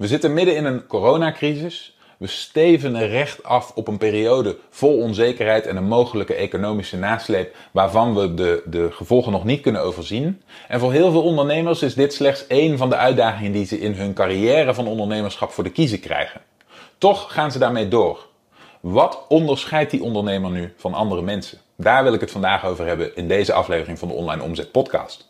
We zitten midden in een coronacrisis. We steven recht af op een periode vol onzekerheid en een mogelijke economische nasleep waarvan we de, de gevolgen nog niet kunnen overzien. En voor heel veel ondernemers is dit slechts één van de uitdagingen die ze in hun carrière van ondernemerschap voor de kiezen krijgen. Toch gaan ze daarmee door. Wat onderscheidt die ondernemer nu van andere mensen? Daar wil ik het vandaag over hebben in deze aflevering van de Online Omzet Podcast.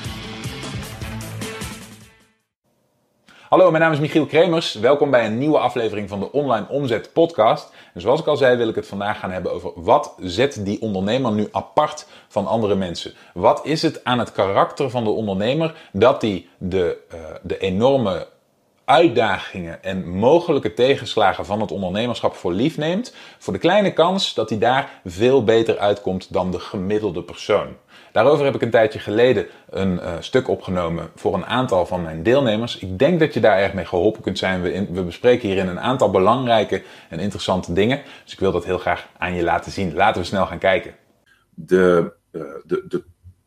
Hallo, mijn naam is Michiel Kremers. Welkom bij een nieuwe aflevering van de Online Omzet Podcast. En zoals ik al zei, wil ik het vandaag gaan hebben over wat zet die ondernemer nu apart van andere mensen. Wat is het aan het karakter van de ondernemer dat hij de, uh, de enorme uitdagingen en mogelijke tegenslagen van het ondernemerschap voor lief neemt, voor de kleine kans dat hij daar veel beter uitkomt dan de gemiddelde persoon. Daarover heb ik een tijdje geleden een uh, stuk opgenomen voor een aantal van mijn deelnemers. Ik denk dat je daar erg mee geholpen kunt zijn. We, we bespreken hierin een aantal belangrijke en interessante dingen. Dus ik wil dat heel graag aan je laten zien. Laten we snel gaan kijken. De, uh, de, de,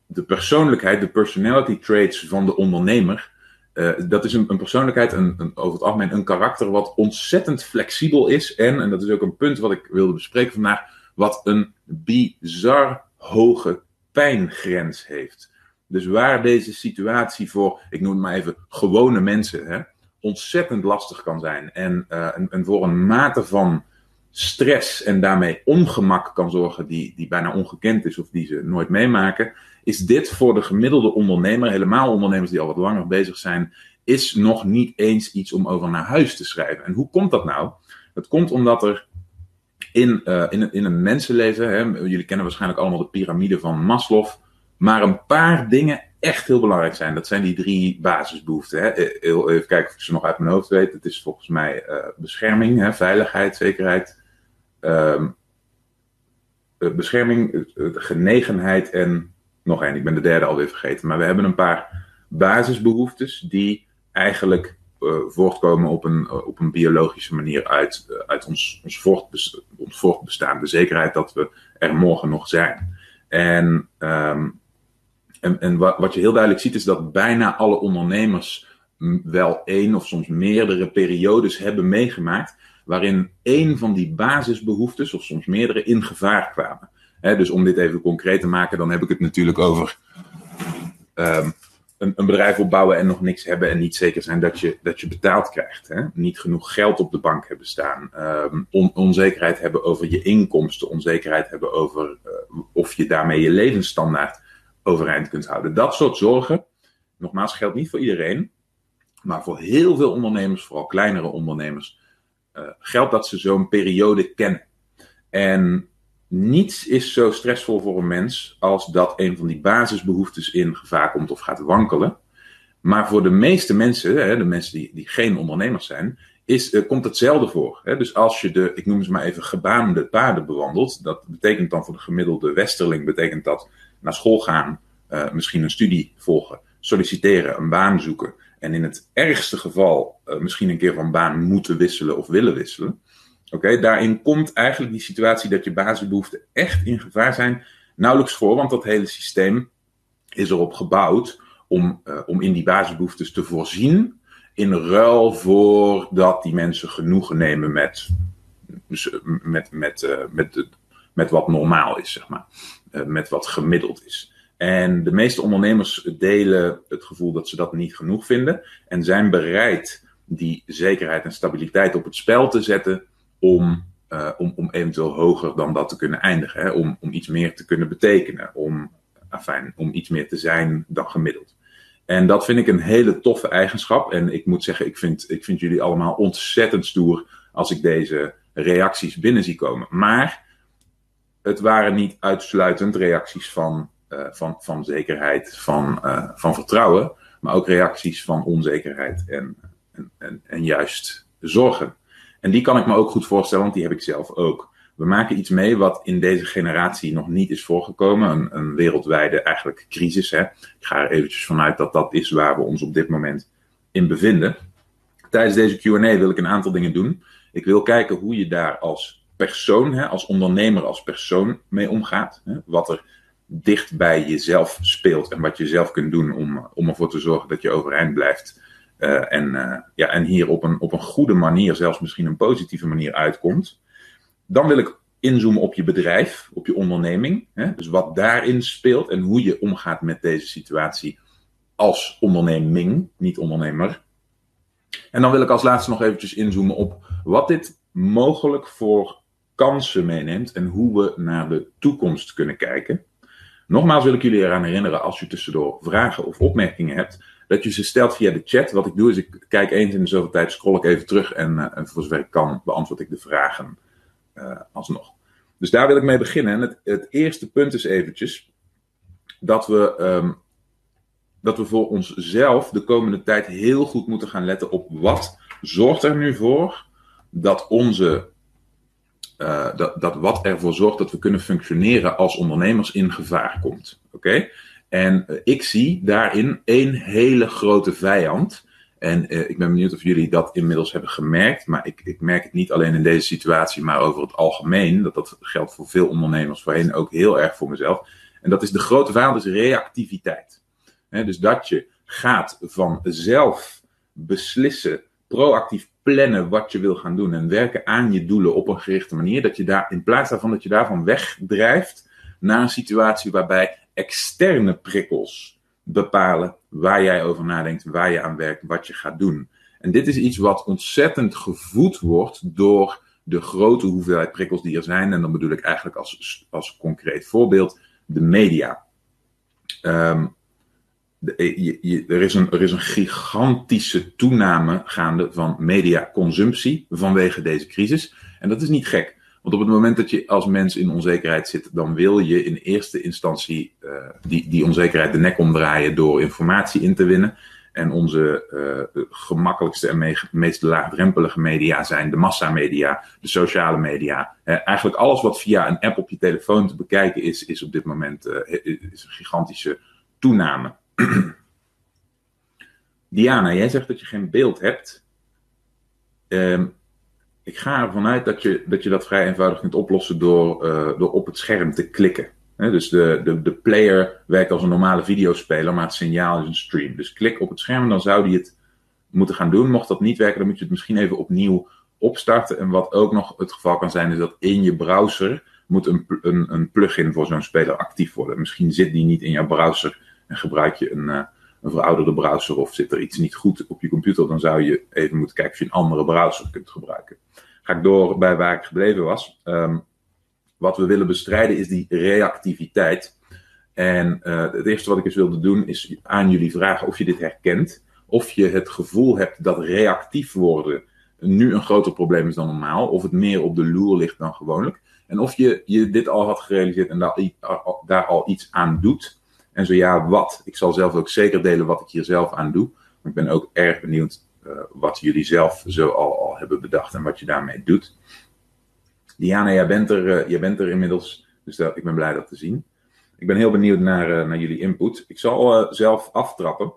de persoonlijkheid, de personality traits van de ondernemer uh, dat is een, een persoonlijkheid, een, een, over het algemeen een karakter wat ontzettend flexibel is. En, en dat is ook een punt wat ik wilde bespreken vandaag, wat een bizar hoge pijngrens heeft. Dus waar deze situatie voor, ik noem het maar even, gewone mensen, hè, ontzettend lastig kan zijn. En, en, en voor een mate van stress en daarmee ongemak kan zorgen die, die bijna ongekend is of die ze nooit meemaken, is dit voor de gemiddelde ondernemer, helemaal ondernemers die al wat langer bezig zijn, is nog niet eens iets om over naar huis te schrijven. En hoe komt dat nou? Dat komt omdat er in, uh, in, in een mensenleven, hè, jullie kennen waarschijnlijk allemaal de piramide van Maslow, maar een paar dingen echt heel belangrijk zijn. Dat zijn die drie basisbehoeften. Hè. Even kijken of ik ze nog uit mijn hoofd weet. Het is volgens mij uh, bescherming, hè, veiligheid, zekerheid, uh, bescherming, genegenheid en nog één. Ik ben de derde alweer vergeten. Maar we hebben een paar basisbehoeftes die eigenlijk voortkomen op een, uh, op een biologische manier uit, uh, uit ons, ons, voortbestaan, ons voortbestaan. De zekerheid dat we er morgen nog zijn. En, um, en, en wat, wat je heel duidelijk ziet is dat bijna alle ondernemers wel één of soms meerdere periodes hebben meegemaakt waarin één van die basisbehoeftes, of soms meerdere, in gevaar kwamen. He, dus om dit even concreet te maken, dan heb ik het natuurlijk over um, een, bedrijf opbouwen en nog niks hebben en niet zeker zijn dat je, dat je betaald krijgt. Hè? Niet genoeg geld op de bank hebben staan. On, onzekerheid hebben over je inkomsten. Onzekerheid hebben over uh, of je daarmee je levensstandaard overeind kunt houden. Dat soort zorgen, nogmaals, geldt niet voor iedereen. Maar voor heel veel ondernemers, vooral kleinere ondernemers, uh, geldt dat ze zo'n periode kennen. En niets is zo stressvol voor een mens als dat een van die basisbehoeftes in gevaar komt of gaat wankelen. Maar voor de meeste mensen, hè, de mensen die, die geen ondernemers zijn, is, uh, komt hetzelfde voor. Hè? Dus als je de, ik noem ze maar even, gebaande paden bewandelt, dat betekent dan voor de gemiddelde westerling, betekent dat naar school gaan, uh, misschien een studie volgen, solliciteren, een baan zoeken. En in het ergste geval uh, misschien een keer van baan moeten wisselen of willen wisselen. Oké, daarin komt eigenlijk die situatie dat je basisbehoeften echt in gevaar zijn nauwelijks voor, want dat hele systeem is erop gebouwd om, uh, om in die basisbehoeftes te voorzien, in ruil voor dat die mensen genoegen nemen met, met, met, uh, met, met wat normaal is, zeg maar, met wat gemiddeld is. En de meeste ondernemers delen het gevoel dat ze dat niet genoeg vinden en zijn bereid die zekerheid en stabiliteit op het spel te zetten om, uh, om, om eventueel hoger dan dat te kunnen eindigen. Hè? Om, om iets meer te kunnen betekenen. Om, afijn, om iets meer te zijn dan gemiddeld. En dat vind ik een hele toffe eigenschap. En ik moet zeggen, ik vind, ik vind jullie allemaal ontzettend stoer als ik deze reacties binnen zie komen. Maar het waren niet uitsluitend reacties van, uh, van, van zekerheid, van, uh, van vertrouwen. Maar ook reacties van onzekerheid en, en, en juist zorgen. En die kan ik me ook goed voorstellen, want die heb ik zelf ook. we maken iets mee wat in deze generatie nog niet is voorgekomen. Een, een wereldwijde eigenlijk crisis. Hè. Ik ga er eventjes vanuit dat dat is waar we ons op dit moment in bevinden. Tijdens deze Q&A wil ik een aantal dingen doen. Ik wil kijken hoe je daar als persoon, hè, als ondernemer, als persoon mee omgaat. Hè. Wat er dicht bij jezelf speelt en wat je zelf kunt doen om, om ervoor te zorgen dat je overeind blijft. Uh, en, uh, ja, en hier op een, op een goede manier, zelfs misschien een positieve manier uitkomt. Dan wil ik inzoomen op je bedrijf, op je onderneming. Hè? Dus wat daarin speelt en hoe je omgaat met deze situatie als onderneming, niet ondernemer. En dan wil ik als laatste nog eventjes inzoomen op wat dit mogelijk voor kansen meeneemt en hoe we naar de toekomst kunnen kijken. Nogmaals wil ik jullie eraan herinneren, als je tussendoor vragen of opmerkingen hebt, dat je ze stelt via de chat. Wat ik doe is, ik kijk eens in de zoveel tijd, scroll ik even terug en, uh, voor zover ik kan beantwoord ik de vragen uh, alsnog. Dus daar wil ik mee beginnen. En het, het eerste punt is eventjes dat we, um, dat we voor onszelf de komende tijd heel goed moeten gaan letten op wat zorgt er nu voor dat onze uh, dat, dat wat ervoor zorgt dat we kunnen functioneren als ondernemers in gevaar komt. Oké? En uh, ik zie daarin één hele grote vijand. En uh, ik ben benieuwd of jullie dat inmiddels hebben gemerkt. Maar ik, ik merk het niet alleen in deze situatie, maar over het algemeen. Dat dat geldt voor veel ondernemers, voorheen ook heel erg voor mezelf. En dat is de grote vijand, is reactiviteit. Dus dat je gaat van zelf beslissen, proactief plannen wat je wil gaan doen en werken aan je doelen op een gerichte manier. Dat je daar, in plaats daarvan dat je daarvan wegdrijft naar een situatie waarbij externe prikkels bepalen waar jij over nadenkt, waar je aan werkt, wat je gaat doen. En dit is iets wat ontzettend gevoed wordt door de grote hoeveelheid prikkels die er zijn. En dan bedoel ik eigenlijk als, als concreet voorbeeld de media. Je, je, er, is een, er is een gigantische toename gaande van mediaconsumptie vanwege deze crisis. En dat is niet gek. Want op het moment dat je als mens in onzekerheid zit, dan wil je in eerste instantie uh, die, die onzekerheid de nek omdraaien door informatie in te winnen. En onze uh, gemakkelijkste en me meest laagdrempelige media zijn de massamedia, de sociale media. Uh, eigenlijk alles wat via een app op je telefoon te bekijken is, is op dit moment is een gigantische toename. Diana, jij zegt dat je geen beeld hebt. Um, ik ga ervan uit dat je, dat vrij eenvoudig kunt oplossen door, uh, door op het scherm te klikken. Dus de, de, de player werkt als een normale videospeler, maar het signaal is een stream. Dus klik op het scherm, dan zou die het moeten gaan doen. Mocht dat niet werken, dan moet je het misschien even opnieuw opstarten. En wat ook nog het geval kan zijn, is dat in je browser moet een, een, een plugin voor zo'n speler actief worden. Misschien zit die niet in jouw browser en gebruik je een, uh, een verouderde browser of zit er iets niet goed op je computer, dan zou je even moeten kijken of je een andere browser kunt gebruiken. Ga ik door bij waar ik gebleven was. Um, wat we willen bestrijden is die reactiviteit. En uh, het eerste wat ik eens wilde doen is aan jullie vragen of je dit herkent. Of je het gevoel hebt dat reactief worden nu een groter probleem is dan normaal. Of het meer op de loer ligt dan gewoonlijk. En of je, je dit al had gerealiseerd en daar al iets aan doet. En zo ja, wat? Ik zal zelf ook zeker delen wat ik hier zelf aan doe. Ik ben ook erg benieuwd uh, wat jullie zelf zo al, al hebben bedacht en wat je daarmee doet. Diana, jij bent er, uh, bent er inmiddels, dus ik ben blij dat te zien. Ik ben heel benieuwd naar, uh, naar jullie input. Ik zal zelf aftrappen.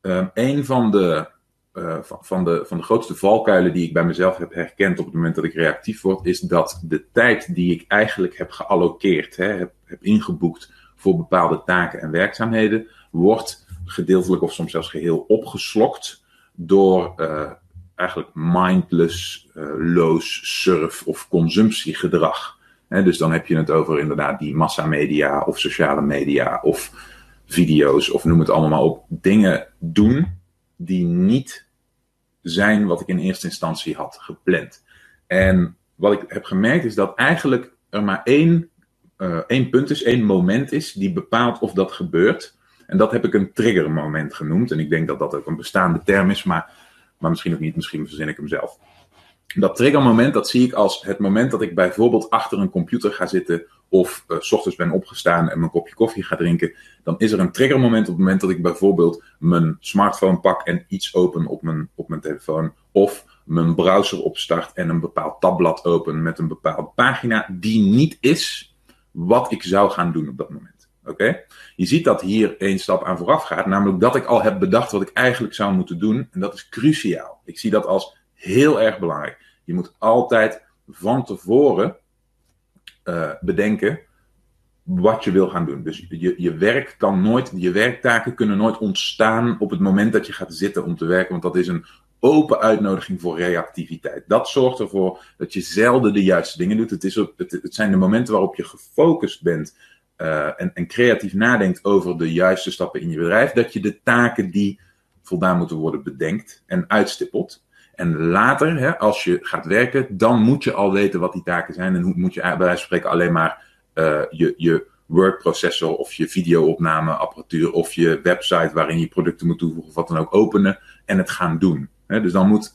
Ehm, een van de, van, van, de, van de grootste valkuilen die ik bij mezelf heb herkend op het moment dat ik reactief word, is dat de tijd die ik eigenlijk heb gealloceerd, hè, heb, heb ingeboekt voor bepaalde taken en werkzaamheden, wordt gedeeltelijk of soms zelfs geheel opgeslokt door uh, eigenlijk mindless, uh, loos surf- of consumptiegedrag. Dus dan heb je het over inderdaad die massamedia of sociale media of video's of noem het allemaal maar op. Dingen doen die niet zijn wat ik in eerste instantie had gepland. En wat ik heb gemerkt is dat eigenlijk er maar één uh, punt is, één moment is die bepaalt of dat gebeurt. En dat heb ik een triggermoment genoemd. En ik denk dat dat ook een bestaande term is, maar, maar misschien ook niet, misschien verzin ik hem zelf. Dat triggermoment, dat zie ik als het moment dat ik bijvoorbeeld achter een computer ga zitten of uh, s ochtends ben opgestaan en mijn kopje koffie ga drinken. Dan is er een triggermoment op het moment dat ik bijvoorbeeld mijn smartphone pak en iets open op mijn, op mijn telefoon. Of mijn browser opstart en een bepaald tabblad open met een bepaalde pagina die niet is wat ik zou gaan doen op dat moment. Oké? Je ziet dat hier één stap aan vooraf gaat, namelijk dat ik al heb bedacht wat ik eigenlijk zou moeten doen. En dat is cruciaal. Ik zie dat als heel erg belangrijk. Je moet altijd van tevoren uh, bedenken wat je wil gaan doen. Dus je, je werk kan nooit, je werktaken kunnen nooit ontstaan op het moment dat je gaat zitten om te werken, want dat is een open uitnodiging voor reactiviteit. Dat zorgt ervoor dat je zelden de juiste dingen doet. Het, is het, het zijn de momenten waarop je gefocust bent uh, en, en creatief nadenkt over de juiste stappen in je bedrijf, dat je de taken die voldaan moeten worden bedenkt en uitstippelt. En later, hè, als je gaat werken, dan moet je al weten wat die taken zijn. En moet je bij wijze van spreken alleen maar uh, je, je wordprocessor of je videoopnameapparatuur of je website waarin je producten moet toevoegen of wat dan ook openen en het gaan doen. Dus dan moet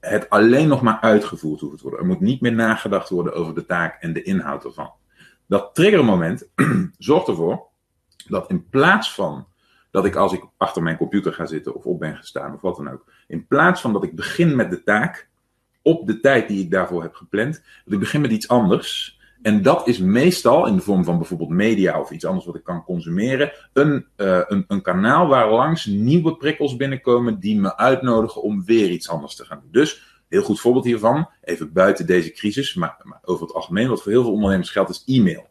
het alleen nog maar uitgevoerd hoeven te worden. Er moet niet meer nagedacht worden over de taak en de inhoud ervan. Dat triggermoment zorgt ervoor dat in plaats van dat ik als ik achter mijn computer ga zitten of op ben gestaan of wat dan ook, in plaats van dat ik begin met de taak op de tijd die ik daarvoor heb gepland, dat ik begin met iets anders. En dat is meestal in de vorm van bijvoorbeeld media of iets anders wat ik kan consumeren, een, uh, een, een kanaal waar langs nieuwe prikkels binnenkomen die me uitnodigen om weer iets anders te gaan doen. Dus heel goed voorbeeld hiervan, even buiten deze crisis, maar, maar over het algemeen, wat voor heel veel ondernemers geldt, is e-mail.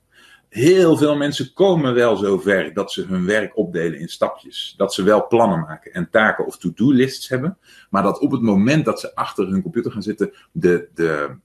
Heel veel mensen komen wel zover dat ze hun werk opdelen in stapjes. Dat ze wel plannen maken en taken of to-do-lists hebben. Maar dat op het moment dat ze achter hun computer gaan zitten, de, de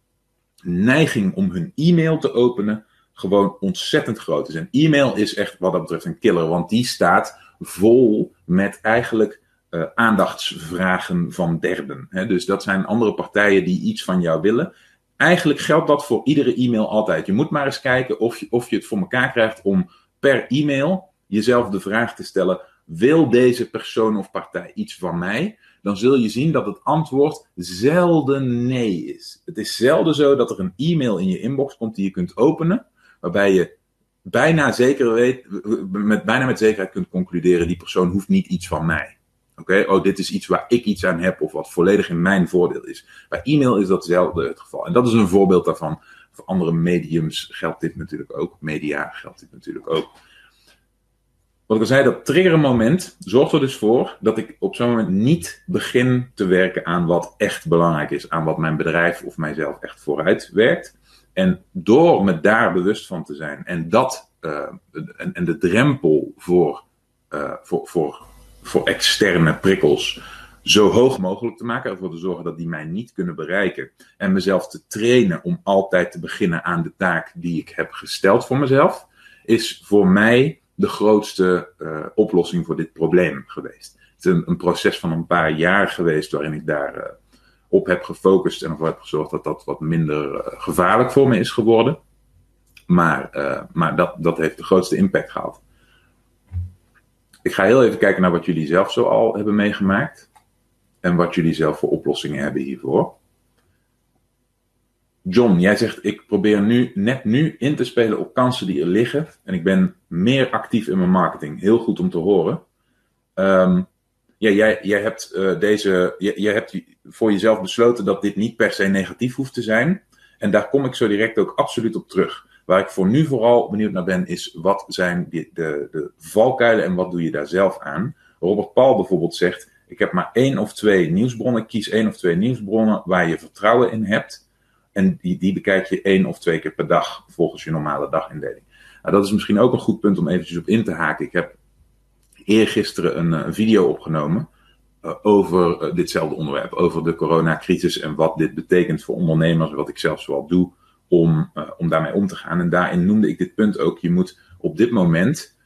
neiging om hun e-mail te openen gewoon ontzettend groot is. En e-mail is echt wat dat betreft een killer, want die staat vol met eigenlijk uh, aandachtsvragen van derden. Hè? Dus dat zijn andere partijen die iets van jou willen. Eigenlijk geldt dat voor iedere e-mail altijd. Je moet maar eens kijken of je, of je het voor elkaar krijgt om per e-mail jezelf de vraag te stellen: wil deze persoon of partij iets van mij? Dan zul je zien dat het antwoord zelden nee is. Het is zelden zo dat er een e-mail in je inbox komt die je kunt openen, waarbij je bijna zeker weet, met, bijna met zekerheid kunt concluderen: die persoon hoeft niet iets van mij. Oké, oh, dit is iets waar ik iets aan heb of wat volledig in mijn voordeel is. Bij e-mail is dat zelden het geval. En dat is een voorbeeld daarvan. Voor andere mediums geldt dit natuurlijk ook. Media geldt dit natuurlijk ook. Wat ik al zei, dat triggermoment zorgt er dus voor dat ik op zo'n moment niet begin te werken aan wat echt belangrijk is. Aan wat mijn bedrijf of mijzelf echt vooruit werkt. En door me daar bewust van te zijn en dat uh, en, en de drempel voor, uh, voor, voor voor externe prikkels zo hoog mogelijk te maken. Ervoor te zorgen dat die mij niet kunnen bereiken. En mezelf te trainen om altijd te beginnen aan de taak die ik heb gesteld voor mezelf. Is voor mij de grootste uh, oplossing voor dit probleem geweest. Het is een, een, proces van een paar jaar geweest waarin ik daar uh, op heb gefocust en ervoor heb gezorgd dat dat wat minder uh, gevaarlijk voor me is geworden. Maar, maar dat, dat heeft de grootste impact gehad. Ik ga heel even kijken naar wat jullie zelf zo al hebben meegemaakt. En wat jullie zelf voor oplossingen hebben hiervoor. John, jij zegt ik probeer nu net nu in te spelen op kansen die er liggen. En ik ben meer actief in mijn marketing. Heel goed om te horen. Um, ja, jij, jij hebt uh, deze. Jij hebt voor jezelf besloten dat dit niet per se negatief hoeft te zijn. En daar kom ik zo direct ook absoluut op terug. Waar ik voor nu vooral benieuwd naar ben, is wat zijn de, de, de valkuilen en wat doe je daar zelf aan? Robert Paul bijvoorbeeld zegt: Ik heb maar één of twee nieuwsbronnen. Kies één of twee nieuwsbronnen waar je vertrouwen in hebt. En die, die bekijk je één of twee keer per dag volgens je normale dagindeling. Nou, dat is misschien ook een goed punt om eventjes op in te haken. Ik heb eergisteren een, een video opgenomen uh, over uh, ditzelfde onderwerp. Over de coronacrisis en wat dit betekent voor ondernemers. Wat ik zelf zoal doe om, om daarmee om te gaan. En daarin noemde ik dit punt ook. Je moet op dit moment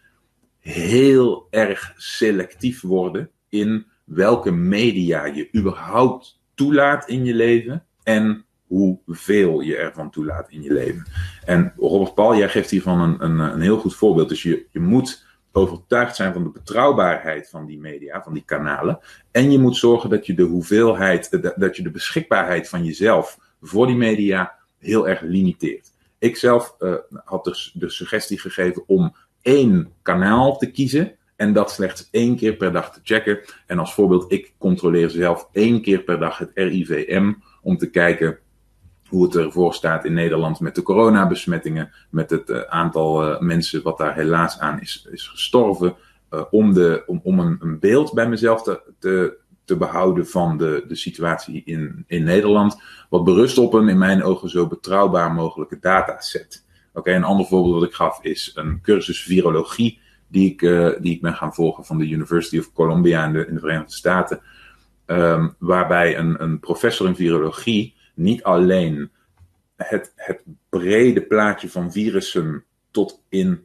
heel erg selectief worden in welke media je überhaupt toelaat in je leven en hoeveel je ervan toelaat in je leven. En Robert Paul, jij geeft hiervan een, een, een heel goed voorbeeld. Dus je, je moet overtuigd zijn van de betrouwbaarheid van die media, van die kanalen. En je moet zorgen dat je de hoeveelheid, dat je de beschikbaarheid van jezelf voor die media heel erg limiteert. Ik zelf uh, had dus de suggestie gegeven om één kanaal te kiezen En dat slechts één keer per dag te checken. En als voorbeeld, ik controleer zelf één keer per dag het RIVM om te kijken hoe het ervoor staat in Nederland met de coronabesmettingen, met het uh, aantal uh, mensen wat daar helaas aan is, is gestorven, uh, om, de, om, om een, een, beeld bij mezelf te, te, behouden van de, de situatie in, in Nederland, wat berust op een in mijn ogen zo betrouwbaar mogelijke dataset. Oké, een ander voorbeeld wat ik gaf is een cursus virologie die ik, die ik ben gaan volgen van de University of Columbia in de, Verenigde Staten, um, waarbij een, een professor in virologie niet alleen het, het brede plaatje van virussen tot in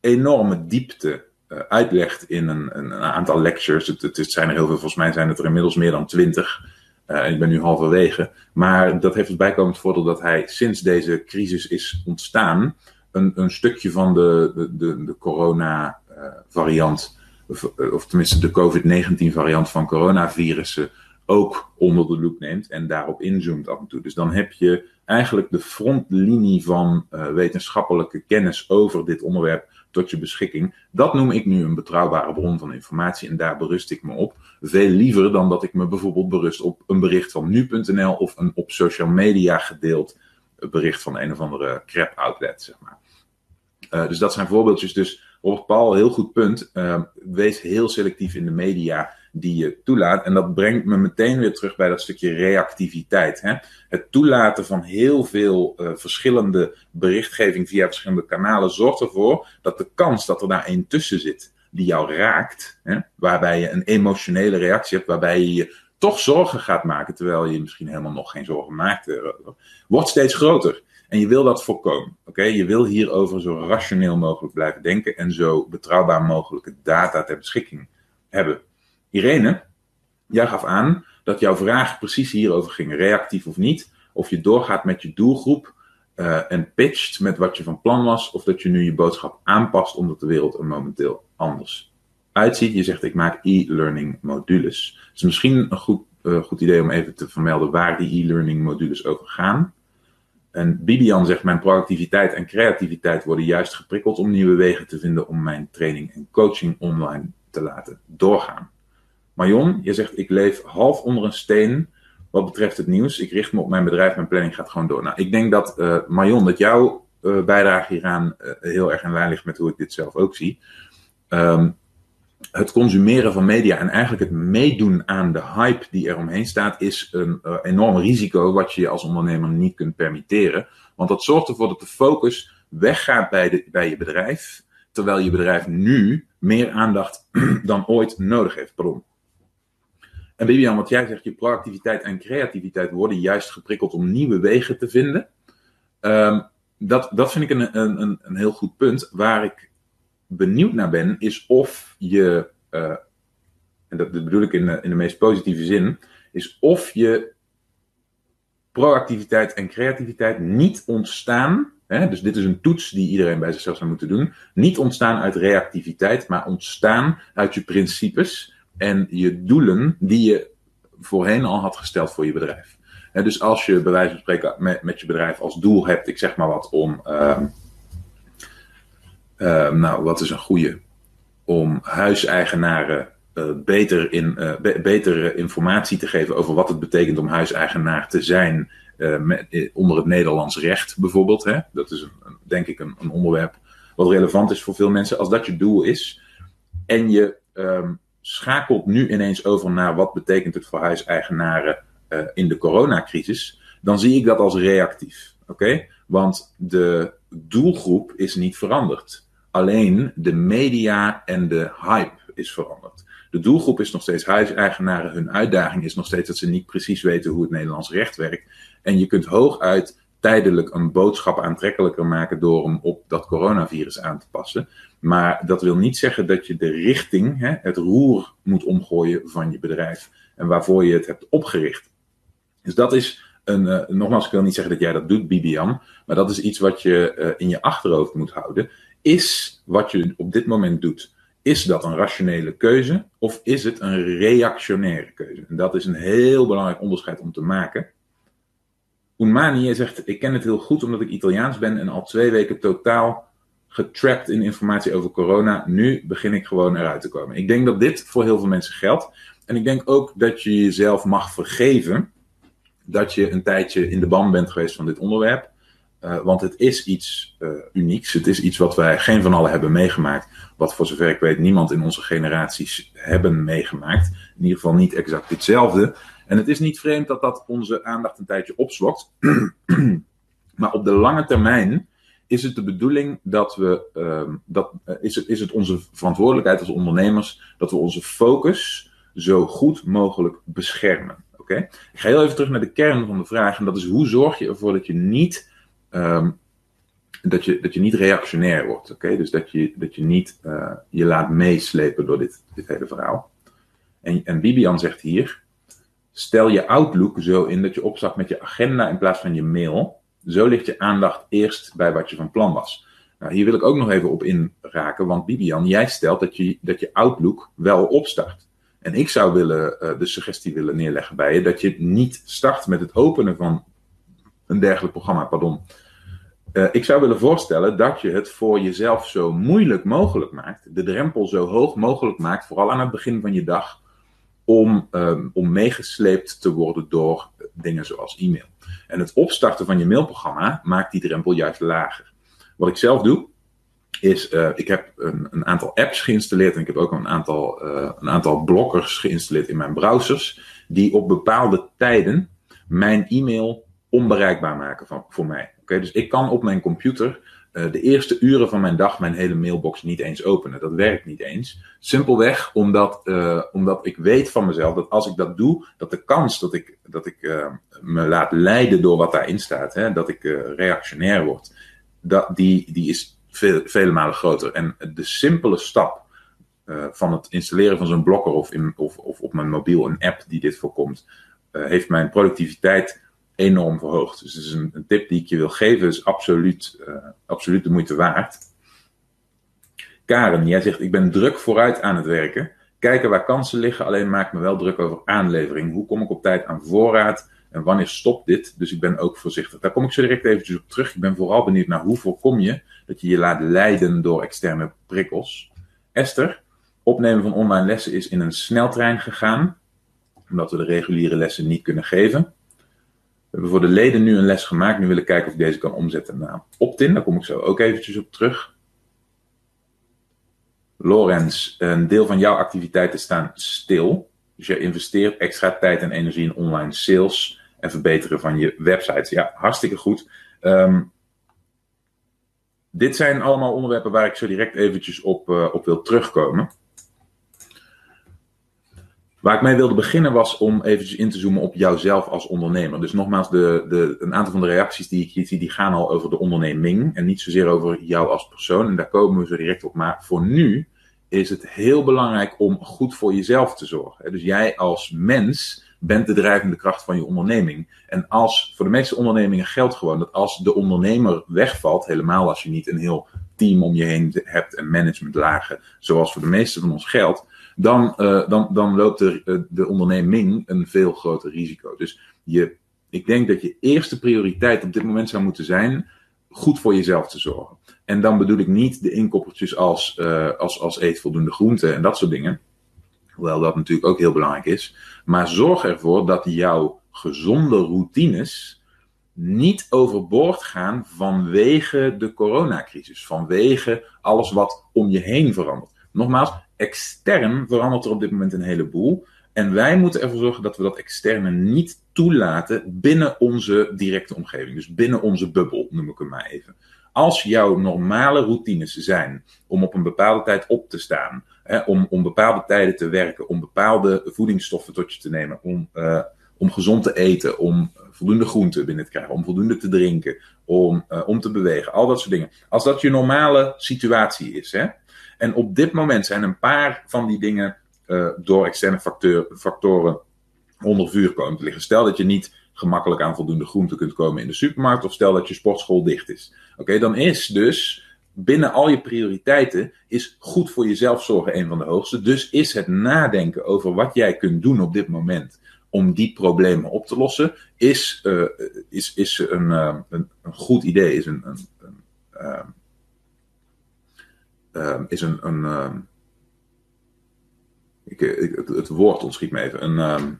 enorme diepte uh, uitlegt in een, een, aantal lectures. Het, het, zijn er heel veel, volgens mij zijn het er inmiddels meer dan twintig. Uh, ik ben nu halverwege. Maar dat heeft het bijkomend voordeel dat hij sinds deze crisis is ontstaan, een, een stukje van de, de, de, de corona-variant, uh, of, of, tenminste de COVID-19-variant van coronavirussen, ook onder de loep neemt en daarop inzoomt af en toe. Dus dan heb je eigenlijk de frontlinie van uh, wetenschappelijke kennis over dit onderwerp tot je beschikking. Dat noem ik nu een betrouwbare bron van informatie en daar berust ik me op. Veel liever dan dat ik me bijvoorbeeld berust op een bericht van nu.nl of een op social media gedeeld bericht van een of andere crap outlet, zeg maar. Uh, dus dat zijn voorbeeldjes. Dus Robert Paul, heel goed punt. Uh, wees heel selectief in de media die je toelaat. En dat brengt me meteen weer terug bij dat stukje reactiviteit. Hè? Het toelaten van heel veel uh, verschillende berichtgeving via verschillende kanalen zorgt ervoor dat de kans dat er daar één tussen zit die jou raakt, hè? waarbij je een emotionele reactie hebt, waarbij je je toch zorgen gaat maken, terwijl je misschien helemaal nog geen zorgen maakt, wordt steeds groter. En je wil dat voorkomen. Oké, Je wil hierover zo rationeel mogelijk blijven denken en zo betrouwbaar mogelijke data ter beschikking hebben. Irene, jij gaf aan dat jouw vraag precies hierover ging, reactief of niet. Of je doorgaat met je doelgroep uh, en pitcht met wat je van plan was, of dat je nu je boodschap aanpast omdat de wereld er momenteel anders uitziet. Je zegt, ik maak e-learning modules. Het is misschien een goed, uh, goed idee om even te vermelden waar die e-learning modules over gaan. En Bibian zegt, mijn proactiviteit en creativiteit worden juist geprikkeld om nieuwe wegen te vinden om mijn training en coaching online te laten doorgaan. Marion, je zegt ik leef half onder een steen wat betreft het nieuws. Ik richt me op mijn bedrijf, mijn planning gaat gewoon door. Nou, ik denk dat uh, Marion, dat jouw uh, bijdrage hieraan uh, heel erg in lijn ligt met hoe ik dit zelf ook zie. Um, het consumeren van media en eigenlijk het meedoen aan de hype die er omheen staat, is een enorm risico wat je als ondernemer niet kunt permitteren. Want dat zorgt ervoor dat de focus weggaat bij, de, bij je bedrijf, terwijl je bedrijf nu meer aandacht dan ooit nodig heeft. Pardon. En Bibian, wat jij zegt, je proactiviteit en creativiteit worden juist geprikkeld om nieuwe wegen te vinden. Um, dat, dat vind ik een, een, een heel goed punt. Waar ik benieuwd naar ben, is of je, uh, en dat bedoel ik in de, in de meest positieve zin, is of je proactiviteit en creativiteit niet ontstaan. Hè, dus dit is een toets die iedereen bij zichzelf zou moeten doen. Niet ontstaan uit reactiviteit, maar ontstaan uit je principes en je doelen die je voorheen al had gesteld voor je bedrijf. Dus als je bij wijze van spreken met, met je bedrijf als doel hebt, ik zeg maar wat, om, uh, uh, nou wat is een goede, om huiseigenaren uh, beter, in, be betere informatie te geven over wat het betekent om huiseigenaar te zijn met, onder het Nederlands recht bijvoorbeeld. Hè? Dat is denk ik een, een, onderwerp wat relevant is voor veel mensen. Als dat je doel is en je um, schakelt nu ineens over naar wat betekent het voor huiseigenaren uh, in de coronacrisis, dan zie ik dat als reactief. Oké? Want de doelgroep is niet veranderd. Alleen de media en de hype is veranderd. De doelgroep is nog steeds huiseigenaren. Hun uitdaging is nog steeds dat ze niet precies weten hoe het Nederlands recht werkt. En je kunt hooguit tijdelijk een boodschap aantrekkelijker maken door hem op dat coronavirus aan te passen. Maar dat wil niet zeggen dat je de richting, hè, het roer moet omgooien van je bedrijf en waarvoor je het hebt opgericht. Dus dat is een, uh, nogmaals, ik wil niet zeggen dat jij dat doet, Bibian, maar dat is iets wat je uh, in je achterhoofd moet houden. Is wat je op dit moment doet, is dat een rationele keuze of is het een reactionaire keuze? En dat is een heel belangrijk onderscheid om te maken. Unmani zegt, ik ken het heel goed omdat ik Italiaans ben en al twee weken totaal getrapt in informatie over corona. Nu begin ik gewoon eruit te komen. Ik denk dat dit voor heel veel mensen geldt. En ik denk ook dat je jezelf mag vergeven dat je een tijdje in de ban bent geweest van dit onderwerp. Uh, want het is iets uh, unieks. Het is iets wat wij geen van allen hebben meegemaakt. Wat voor zover ik weet niemand in onze generaties hebben meegemaakt. In ieder geval niet exact hetzelfde. En het is niet vreemd dat dat onze aandacht een tijdje opslokt. maar op de lange termijn is het de bedoeling dat we, uh, dat, uh, is, het, is het onze verantwoordelijkheid als ondernemers, dat we onze focus zo goed mogelijk beschermen. Oké? Ik ga heel even terug naar de kern van de vraag, en dat is hoe zorg je ervoor dat je niet, um, dat je, dat je niet reactionair wordt. Oké? Dus dat je, dat je niet uh, je laat meeslepen door dit, dit hele verhaal. En, en Bibian zegt hier, stel je Outlook zo in dat je opstart met je agenda in plaats van je mail. Zo ligt je aandacht eerst bij wat je van plan was. Nou, hier wil ik ook nog even op inraken, want Bibian, jij stelt dat je, dat je Outlook wel opstart. En ik zou willen, uh, de suggestie willen neerleggen bij je dat je niet start met het openen van een dergelijk programma. Pardon. Uh, ik zou willen voorstellen dat je het voor jezelf zo moeilijk mogelijk maakt, de drempel zo hoog mogelijk maakt, vooral aan het begin van je dag, om, um, om meegesleept te worden door dingen zoals e-mail. En het opstarten van je mailprogramma maakt die drempel juist lager. Wat ik zelf doe, is uh, ik heb een, een, aantal apps geïnstalleerd en ik heb ook een aantal, uh, een aantal blokkers geïnstalleerd in mijn browsers, die op bepaalde tijden mijn e-mail onbereikbaar maken voor mij. Okay, dus ik kan op mijn computer de eerste uren van mijn dag mijn hele mailbox niet eens openen. Dat werkt niet eens. Simpelweg omdat, uh, omdat ik weet van mezelf dat als ik dat doe, dat de kans dat ik, dat ik uh, me laat leiden door wat daarin staat, hè, dat ik reactionair word, dat, die, die is veel, vele malen groter. En de simpele stap van het installeren van zo'n blokker of, in, of, of op mijn mobiel een app die dit voorkomt, heeft mijn productiviteit enorm verhoogd. Dus het is een, tip die ik je wil geven, is absoluut, uh, absoluut de moeite waard. Karen, jij zegt, ik ben druk vooruit aan het werken. Kijken waar kansen liggen, alleen maak me wel druk over aanlevering. Hoe kom ik op tijd aan voorraad en wanneer stopt dit? Dus ik ben ook voorzichtig. Daar kom ik zo direct eventjes op terug. Ik ben vooral benieuwd naar hoe voorkom je dat je je laat leiden door externe prikkels. Esther, opnemen van online lessen is in een sneltrein gegaan, omdat we de reguliere lessen niet kunnen geven. We hebben voor de leden nu een les gemaakt. Nu willen kijken of ik deze kan omzetten naar opt-in. Daar kom ik zo ook eventjes op terug. Lorenz, een deel van jouw activiteiten staan stil. Dus je investeert extra tijd en energie in online sales en verbeteren van je websites. Ja, hartstikke goed. Um, dit zijn allemaal onderwerpen waar ik zo direct eventjes op, uh, op wil terugkomen. Waar ik mee wilde beginnen was om eventjes in te zoomen op jouzelf als ondernemer. Dus nogmaals, de, de, een aantal van de reacties die ik hier zie, die gaan al over de onderneming en niet zozeer over jou als persoon. En daar komen we zo direct op. Maar voor nu is het heel belangrijk om goed voor jezelf te zorgen. Dus jij als mens bent de drijvende kracht van je onderneming. En als, voor de meeste ondernemingen geldt gewoon dat als de ondernemer wegvalt, helemaal als je niet een heel team om je heen hebt en managementlagen, zoals voor de meeste van ons geldt, dan, uh, dan, dan loopt de, de onderneming een veel groter risico. Dus je, ik denk dat je eerste prioriteit op dit moment zou moeten zijn goed voor jezelf te zorgen. En dan bedoel ik niet de inkoppertjes als, uh, als, als eet voldoende groenten en dat soort dingen. Hoewel dat natuurlijk ook heel belangrijk is. Maar zorg ervoor dat jouw gezonde routines niet overboord gaan vanwege de coronacrisis. Vanwege alles wat om je heen verandert. Nogmaals, extern verandert er op dit moment een heleboel. En wij moeten ervoor zorgen dat we dat externe niet toelaten binnen onze directe omgeving. Dus binnen onze bubbel, noem ik hem maar even. Als jouw normale routines zijn om op een bepaalde tijd op te staan, hè, om, om bepaalde tijden te werken, om bepaalde voedingsstoffen tot je te nemen, om, uh, om gezond te eten, om voldoende groenten binnen te krijgen, om voldoende te drinken, om, uh, om te bewegen, al dat soort dingen. Als dat je normale situatie is, hè, en op dit moment zijn een paar van die dingen uh, door externe factoren onder vuur komen te liggen. Stel dat je niet gemakkelijk aan voldoende groente kunt komen in de supermarkt, of stel dat je sportschool dicht is. Oké, dan is dus binnen al je prioriteiten is goed voor jezelf zorgen een van de hoogste. Dus is het nadenken over wat jij kunt doen op dit moment om die problemen op te lossen, is, uh, is, is een, uh, een, een, goed idee, is een, een, een ehm, is een. een ehm, ik, ik, het, woord ontschiet me even. Een, ehm,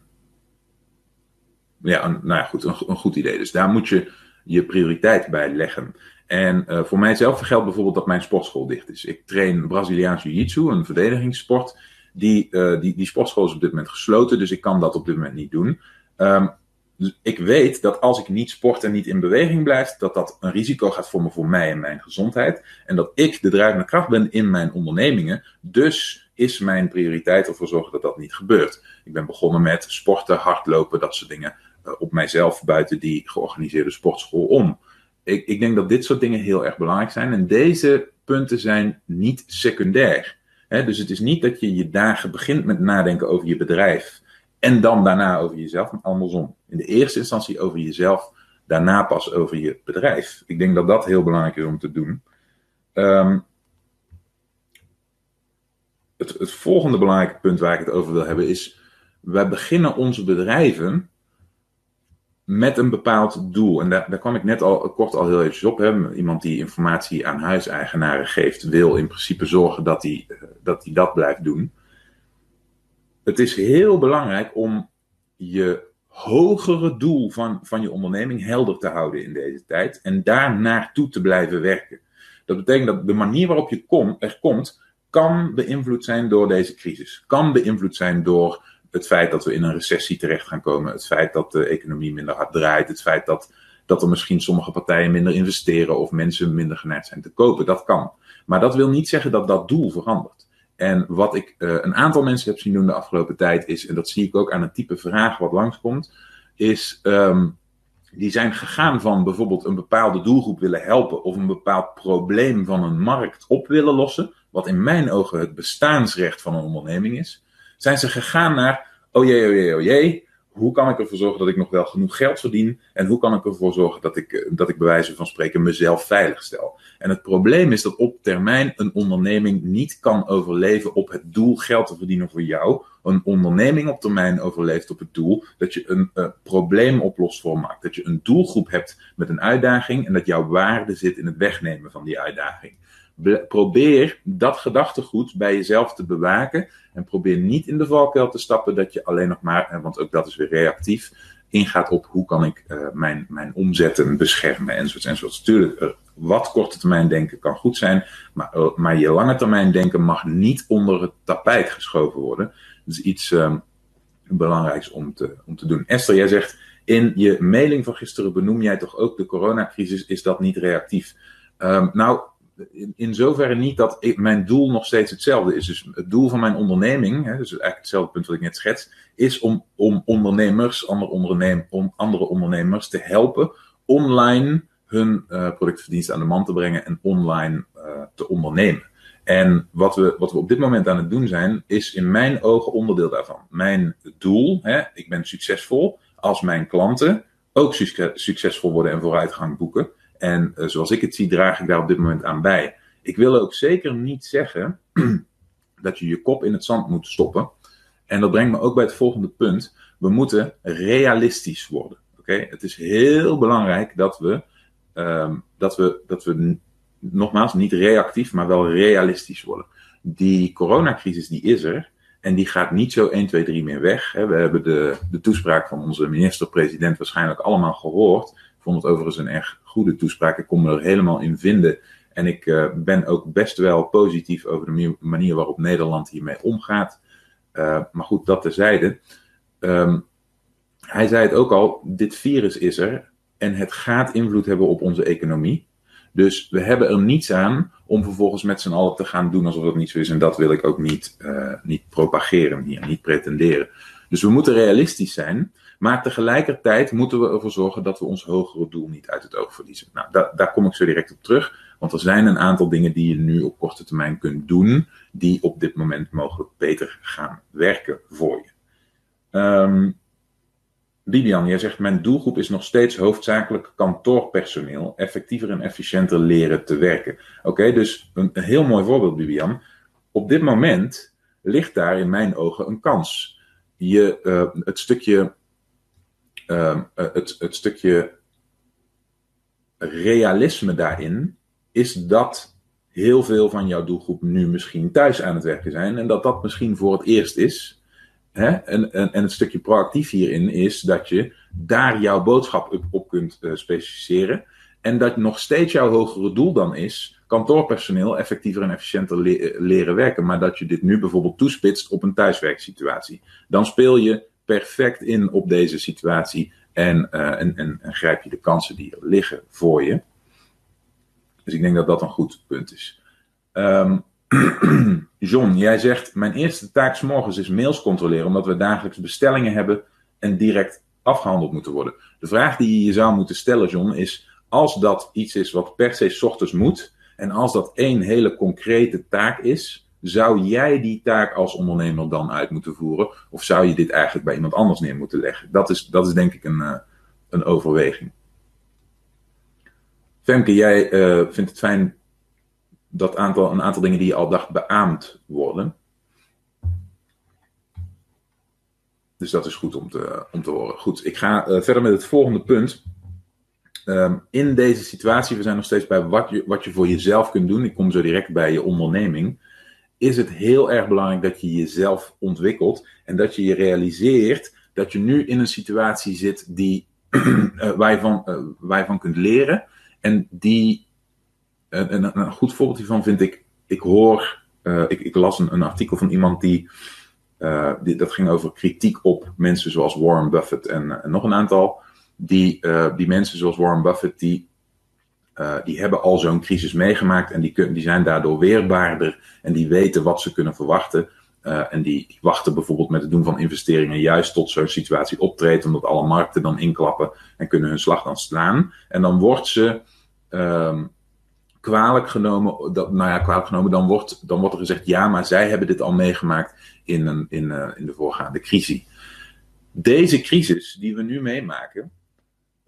ja, nou ja, goed, een, een, goed idee. Dus daar moet je je prioriteit bij leggen. En uh, voor mijzelf geldt bijvoorbeeld dat mijn sportschool dicht is. Ik train Braziliaans Jiu-Jitsu, een verdedigingssport. Die, uh, die, die sportschool is op dit moment gesloten, dus ik kan dat op dit moment niet doen. Um, dus ik weet dat als ik niet sport en niet in beweging blijf, dat dat een risico gaat vormen voor mij en mijn gezondheid. En dat ik de drijvende kracht ben in mijn ondernemingen. Dus is mijn prioriteit ervoor zorgen dat dat niet gebeurt. Ik ben begonnen met sporten, hardlopen, dat soort dingen. Uh, op mijzelf buiten die georganiseerde sportschool om. Ik, ik denk dat dit soort dingen heel erg belangrijk zijn. En deze punten zijn niet secundair. Dus het is niet dat je je dagen begint met nadenken over je bedrijf. En dan daarna over jezelf, maar andersom. In de eerste instantie over jezelf, daarna pas over je bedrijf. Ik denk dat dat heel belangrijk is om te doen. Um, het, het, volgende belangrijke punt waar ik het over wil hebben is: wij beginnen onze bedrijven met een bepaald doel. En daar, daar kwam ik net al kort al heel even op. Iemand die informatie aan huiseigenaren geeft, wil in principe zorgen dat hij dat, hij dat blijft doen het is heel belangrijk om je hogere doel van, van je onderneming helder te houden in deze tijd en daar naartoe te blijven werken. Dat betekent dat de manier waarop je kom, er komt, kan beïnvloed zijn door deze crisis. Kan beïnvloed zijn door het feit dat we in een recessie terecht gaan komen, het feit dat de economie minder hard draait, het feit dat, dat er misschien sommige partijen minder investeren of mensen minder geneigd zijn te kopen. Dat kan. Maar dat wil niet zeggen dat dat doel verandert. En wat ik uh, een aantal mensen heb zien doen de afgelopen tijd is, en dat zie ik ook aan het type vraag wat langskomt, is um, die zijn gegaan van bijvoorbeeld een bepaalde doelgroep willen helpen of een bepaald probleem van een markt op willen lossen, wat in mijn ogen het bestaansrecht van een onderneming is, zijn ze gegaan naar, oh jee, oh jee, oh jee, hoe kan ik ervoor zorgen dat ik nog wel genoeg geld verdien? En hoe kan ik ervoor zorgen dat ik, eh, dat ik bij wijze van spreken mezelf veilig stel? En het probleem is dat op termijn een onderneming niet kan overleven op het doel geld te verdienen voor jou. Een onderneming op termijn overleeft op het doel dat je een uh, probleem oplost voor markt. Dat je een doelgroep hebt met een uitdaging en dat jouw waarde zit in het wegnemen van die uitdaging probeer dat gedachtegoed bij jezelf te bewaken. En probeer niet in de valkuil te stappen dat je alleen nog maar, want ook dat is weer reactief, ingaat op hoe kan ik uh, mijn, mijn omzetten beschermen enzovoort enzovoort. Tuurlijk, wat korte termijn denken kan goed zijn, maar, uh, maar je lange termijn denken mag niet onder het tapijt geschoven worden. Dat is iets um, belangrijks om te, om te doen. Esther, jij zegt in je mailing van gisteren benoem jij toch ook de coronacrisis, is dat niet reactief? Um, nou, in, zoverre niet dat mijn doel nog steeds hetzelfde is. Dus het doel van mijn onderneming, hè, dus eigenlijk hetzelfde punt wat ik net schets, is om, om ondernemers, andere, onderneem, om andere ondernemers te helpen online hun uh, aan de man te brengen en online uh, te ondernemen. En wat we, wat we op dit moment aan het doen zijn, is in mijn ogen onderdeel daarvan. Mijn doel, hè, ik ben succesvol als mijn klanten ook succesvol worden en vooruitgang boeken. En uh, zoals ik het zie, draag ik daar op dit moment aan bij. Ik wil ook zeker niet zeggen dat je je kop in het zand moet stoppen. En dat brengt me ook bij het volgende punt. We moeten realistisch worden. Oké, Het is heel belangrijk dat we, um, dat, we, dat we, nogmaals, niet reactief, maar wel realistisch worden. Die coronacrisis die is er. En die gaat niet zo 1, 2, 3 meer weg. We hebben de, de toespraak van onze minister-president waarschijnlijk allemaal gehoord. Ik vond het overigens een erg goede toespraak. Ik kon me er helemaal in vinden. En ik uh, ben ook best wel positief over de manier waarop Nederland hiermee omgaat. Uh, maar goed, dat terzijde. Um, hij zei het ook al, dit virus is er en het gaat invloed hebben op onze economie. Dus we hebben er niets aan om vervolgens met z'n allen te gaan doen alsof dat niet zo is. En dat wil ik ook niet, uh, niet propageren hier, niet pretenderen. Dus we moeten realistisch zijn. Maar tegelijkertijd moeten we ervoor zorgen dat we ons hogere doel niet uit het oog verliezen. Nou, da daar kom ik zo direct op terug. Want er zijn een aantal dingen die je nu op korte termijn kunt doen, die op dit moment mogelijk beter gaan werken voor je. Um, Bibian, jij zegt: Mijn doelgroep is nog steeds hoofdzakelijk kantoorpersoneel, effectiever en efficiënter leren te werken. Oké, dus een, heel mooi voorbeeld, Bibian. Op dit moment ligt daar in mijn ogen een kans. Je, uh, het stukje uh, het, het stukje realisme daarin is dat heel veel van jouw doelgroep nu misschien thuis aan het werken zijn. En dat dat misschien voor het eerst is. Hè? En, en, en het stukje proactief hierin is dat je daar jouw boodschap op, op kunt uh, specificeren. En dat nog steeds jouw hogere doel dan is kantoorpersoneel effectiever en efficiënter le leren werken. Maar dat je dit nu bijvoorbeeld toespitst op een thuiswerksituatie. Dan speel je perfect in op deze situatie en, uh, en, en, en, grijp je de kansen die liggen voor je. Dus ik denk dat dat een goed punt is. Um, John, jij zegt: Mijn eerste taak s morgens is mails controleren, omdat we dagelijks bestellingen hebben en direct afgehandeld moeten worden. De vraag die je zou moeten stellen, John, is: Als dat iets is wat per se s ochtends moet, en als dat één hele concrete taak is, zou jij die taak als ondernemer dan uit moeten voeren? Of zou je dit eigenlijk bij iemand anders neer moeten leggen? Dat is, dat is denk ik een, uh, een overweging. Femke, jij uh, vindt het fijn dat aantal, een aantal dingen die je al dacht beaamd worden. Dus dat is goed om te, om te horen. Goed, ik ga uh, verder met het volgende punt. Um, in deze situatie, we zijn nog steeds bij wat je, wat je voor jezelf kunt doen. Ik kom zo direct bij je onderneming. Is het heel erg belangrijk dat je jezelf ontwikkelt en dat je je realiseert dat je nu in een situatie zit die, uh, waar, je van, uh, van kunt leren. En die, uh, een, een, goed voorbeeld hiervan vind ik, ik hoor, ik, ik, las een, artikel van iemand die, die, dat ging over kritiek op mensen zoals Warren Buffett en, en nog een aantal die, die mensen zoals Warren Buffett, die, uh, die hebben al zo'n crisis meegemaakt en die, die zijn daardoor weerbaarder en die weten wat ze kunnen verwachten. Uh, en die, die, wachten bijvoorbeeld met het doen van investeringen juist tot zo'n situatie optreedt, omdat alle markten dan inklappen en kunnen hun slag dan slaan. En dan wordt ze um, kwalijk genomen, dat, nou ja, kwalijk genomen, dan wordt, dan wordt er gezegd, ja, maar zij hebben dit al meegemaakt in, een, in, in de voorgaande crisis. Deze crisis die we nu meemaken,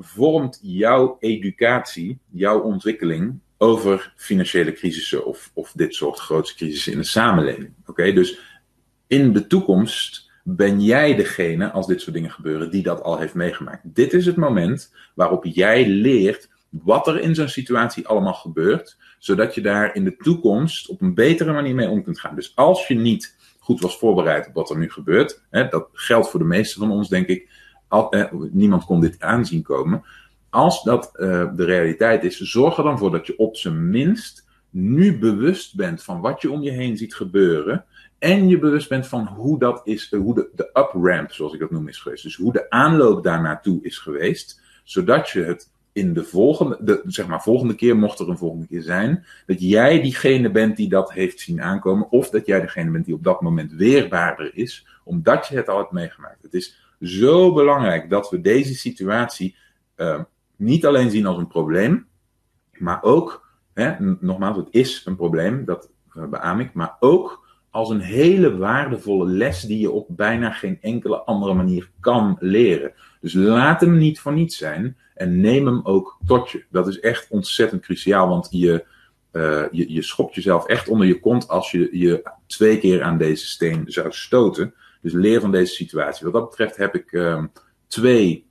vormt jouw educatie, jouw ontwikkeling over financiële crisissen of, of dit soort grote crisissen in de samenleving. Oké, dus in de toekomst ben jij degene, als dit soort dingen gebeuren, die dat al heeft meegemaakt. Dit is het moment waarop jij leert wat er in zo'n situatie allemaal gebeurt, zodat je daar in de toekomst op een betere manier mee om kunt gaan. Dus als je niet goed was voorbereid op wat er nu gebeurt, hè, dat geldt voor de meeste van ons, denk ik, eh, niemand kon dit aanzien komen. Als dat uh, de realiteit is, zorg er dan voor dat je op zijn minst nu bewust bent van wat je om je heen ziet gebeuren. En je bewust bent van hoe dat is, hoe de, de up-ramp, zoals ik dat noem, is geweest. Dus hoe de aanloop daar naartoe is geweest. Zodat je het in de volgende, de, zeg maar, volgende keer, mocht er een volgende keer zijn, dat jij diegene bent die dat heeft zien aankomen. Of dat jij degene bent die op dat moment weerbaarder is, omdat je het al hebt meegemaakt. Het is zo belangrijk dat we deze situatie uh, niet alleen zien als een probleem, maar ook, hè, nogmaals, het is een probleem, dat uh, beaam ik, maar ook als een hele waardevolle les die je op bijna geen enkele andere manier kan leren. Dus laat hem niet voor niets zijn en neem hem ook tot je. Dat is echt ontzettend cruciaal, want je, uh, je, je schopt jezelf echt onder je kont als je je twee keer aan deze steen zou stoten. Dus leer van deze situatie. Wat dat betreft heb ik uh, twee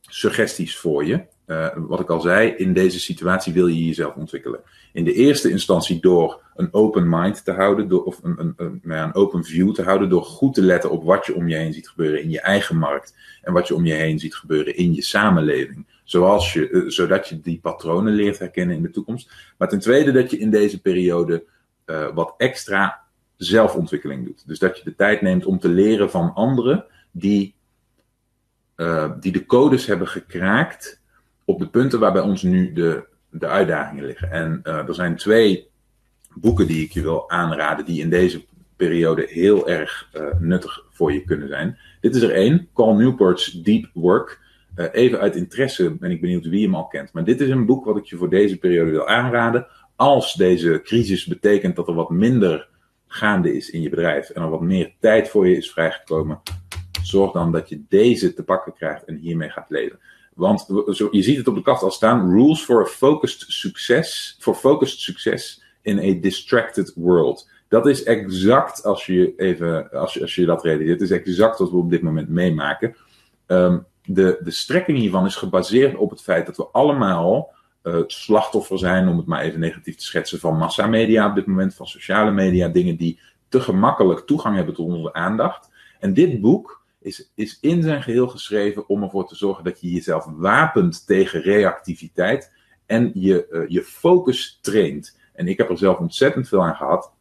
suggesties voor je. Uh, wat ik al zei, in deze situatie wil je jezelf ontwikkelen. In de eerste instantie door een open mind te houden, door, of een, een, een, nou ja, een open view te houden, door goed te letten op wat je om je heen ziet gebeuren in je eigen markt en wat je om je heen ziet gebeuren in je samenleving. Zoals je, uh, zodat je die patronen leert herkennen in de toekomst. Maar ten tweede dat je in deze periode uh, wat extra zelfontwikkeling doet. Dus dat je de tijd neemt om te leren van anderen die, uh, die de codes hebben gekraakt op de punten waar bij ons nu de, de uitdagingen liggen. En uh, er zijn twee boeken die ik je wil aanraden, die in deze periode heel erg uh, nuttig voor je kunnen zijn. Dit is er één, Carl Newport's Deep Work. Even uit interesse ben ik benieuwd wie hem al kent. Maar dit is een boek wat ik je voor deze periode wil aanraden. Als deze crisis betekent dat er wat minder gaande is in je bedrijf en er wat meer tijd voor je is vrijgekomen, zorg dan dat je deze te pakken krijgt en hiermee gaat leven. Want je ziet het op de kaft al staan: Rules for a focused success, for focused success in a distracted world. Dat is exact, als je even, als je, als je dat realiseert, is exact wat we op dit moment meemaken. Um, de, de strekking hiervan is gebaseerd op het feit dat we allemaal slachtoffer zijn, om het maar even negatief te schetsen, van massamedia op dit moment, van sociale media, dingen die te gemakkelijk toegang hebben tot onze aandacht. En dit boek is, is in zijn geheel geschreven om ervoor te zorgen dat je jezelf wapent tegen reactiviteit en je, je focus traint. En ik heb er zelf ontzettend veel aan gehad.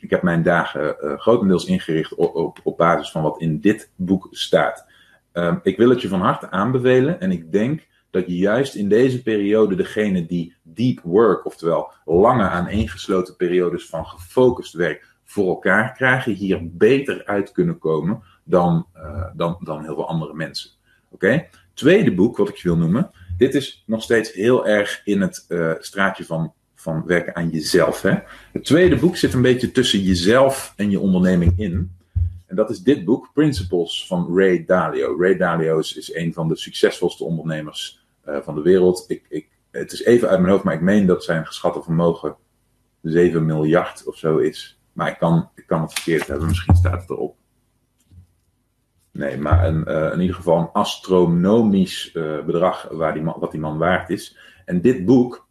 Ik heb mijn dagen uh, grotendeels ingericht op, op, basis van wat in dit boek staat. Um, ik wil het je van harte aanbevelen en ik denk dat je juist in deze periode degene die deep work, oftewel lange aaneengesloten periodes van gefocust werk voor elkaar krijgen, hier beter uit kunnen komen dan, uh, dan, dan heel veel andere mensen. Oké? Tweede boek wat ik je wil noemen. Dit is nog steeds heel erg in het uh, straatje van van werken aan jezelf. Hè? Het tweede boek zit een beetje tussen jezelf en je onderneming in. En dat is dit boek, Principles van Ray Dalio. Ray Dalio is, is een van de succesvolste ondernemers uh, van de wereld. Ik, ik, het is even uit mijn hoofd, maar ik meen dat zijn geschatte vermogen 7 miljard of zo is. Maar ik kan, ik kan het verkeerd hebben, misschien staat het erop. Nee, maar een, uh, in ieder geval een astronomisch uh, bedrag waar die man, wat die man waard is. En dit boek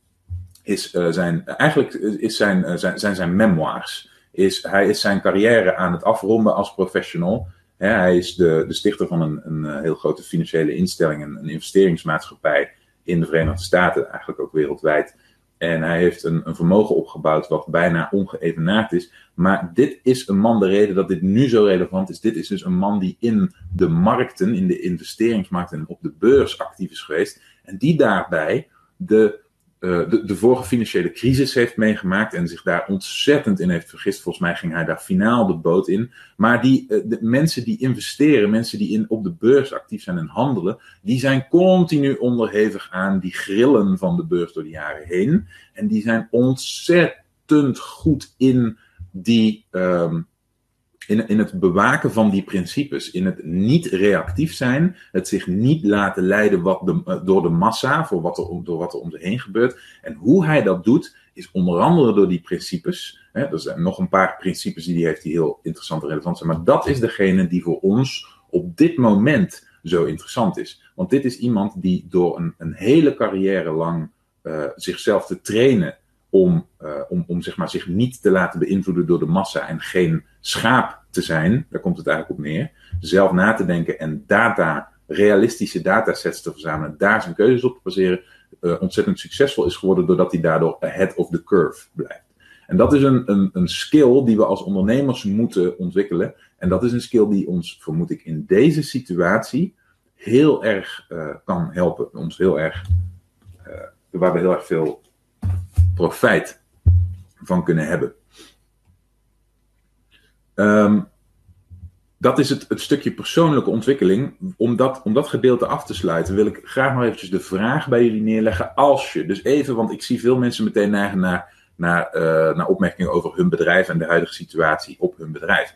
is zijn, eigenlijk is zijn, zijn, zijn zijn memoirs. Is, hij is zijn carrière aan het afronden als professional. Hij is de, de stichter van een, een uh, heel grote financiële instelling, een, een, investeringsmaatschappij in de Verenigde Staten, eigenlijk ook wereldwijd. En hij heeft een, een vermogen opgebouwd wat bijna ongeëvenaard is. Maar dit is een man, de reden dat dit nu zo relevant is. Dit is dus een man die in de markten, in de investeringsmarkten en op de beurs actief is geweest. En die daarbij de uh, de, vorige financiële crisis heeft meegemaakt en zich daar ontzettend in heeft vergist. Volgens mij ging hij daar finaal de boot in. Maar die, uh, de mensen die investeren, mensen die in, op de beurs actief zijn en handelen, die zijn continu onderhevig aan die grillen van de beurs door de jaren heen. En die zijn ontzettend goed in die. Um, in, in het bewaken van die principes, in het niet reactief zijn, het zich niet laten leiden wat de, door de massa, voor wat er, door wat er om zich heen gebeurt. En hoe hij dat doet, is onder andere door die principes. Hè, er zijn nog een paar principes die hij heeft die heel interessant en relevant zijn, maar dat is degene die voor ons op dit moment zo interessant is. Want dit is iemand die door een, een hele carrière lang uh, zichzelf te trainen om, uh, om, om zeg maar, zich niet te laten beïnvloeden door de massa en geen schaap te zijn, daar komt het eigenlijk op neer, zelf na te denken en data, realistische datasets te verzamelen, daar zijn keuzes op te baseren, uh, ontzettend succesvol is geworden doordat hij daardoor ahead of the curve blijft. En dat is een, een, een skill die we als ondernemers moeten ontwikkelen. En dat is een skill die ons, vermoed ik, in deze situatie heel erg uh, kan helpen. Ons heel erg, waar we heel erg veel profijt van kunnen hebben. Um, dat is het, het, stukje persoonlijke ontwikkeling. Om dat, om dat gedeelte af te sluiten, wil ik graag nog eventjes de vraag bij jullie neerleggen. Als je, dus even, want ik zie veel mensen meteen neigen naar, naar, uh, naar opmerkingen over hun bedrijf en de huidige situatie op hun bedrijf.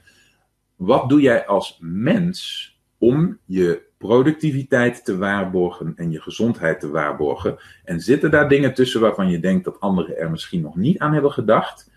Wat doe jij als mens om je productiviteit te waarborgen en je gezondheid te waarborgen? En zitten daar dingen tussen waarvan je denkt dat anderen er misschien nog niet aan hebben gedacht?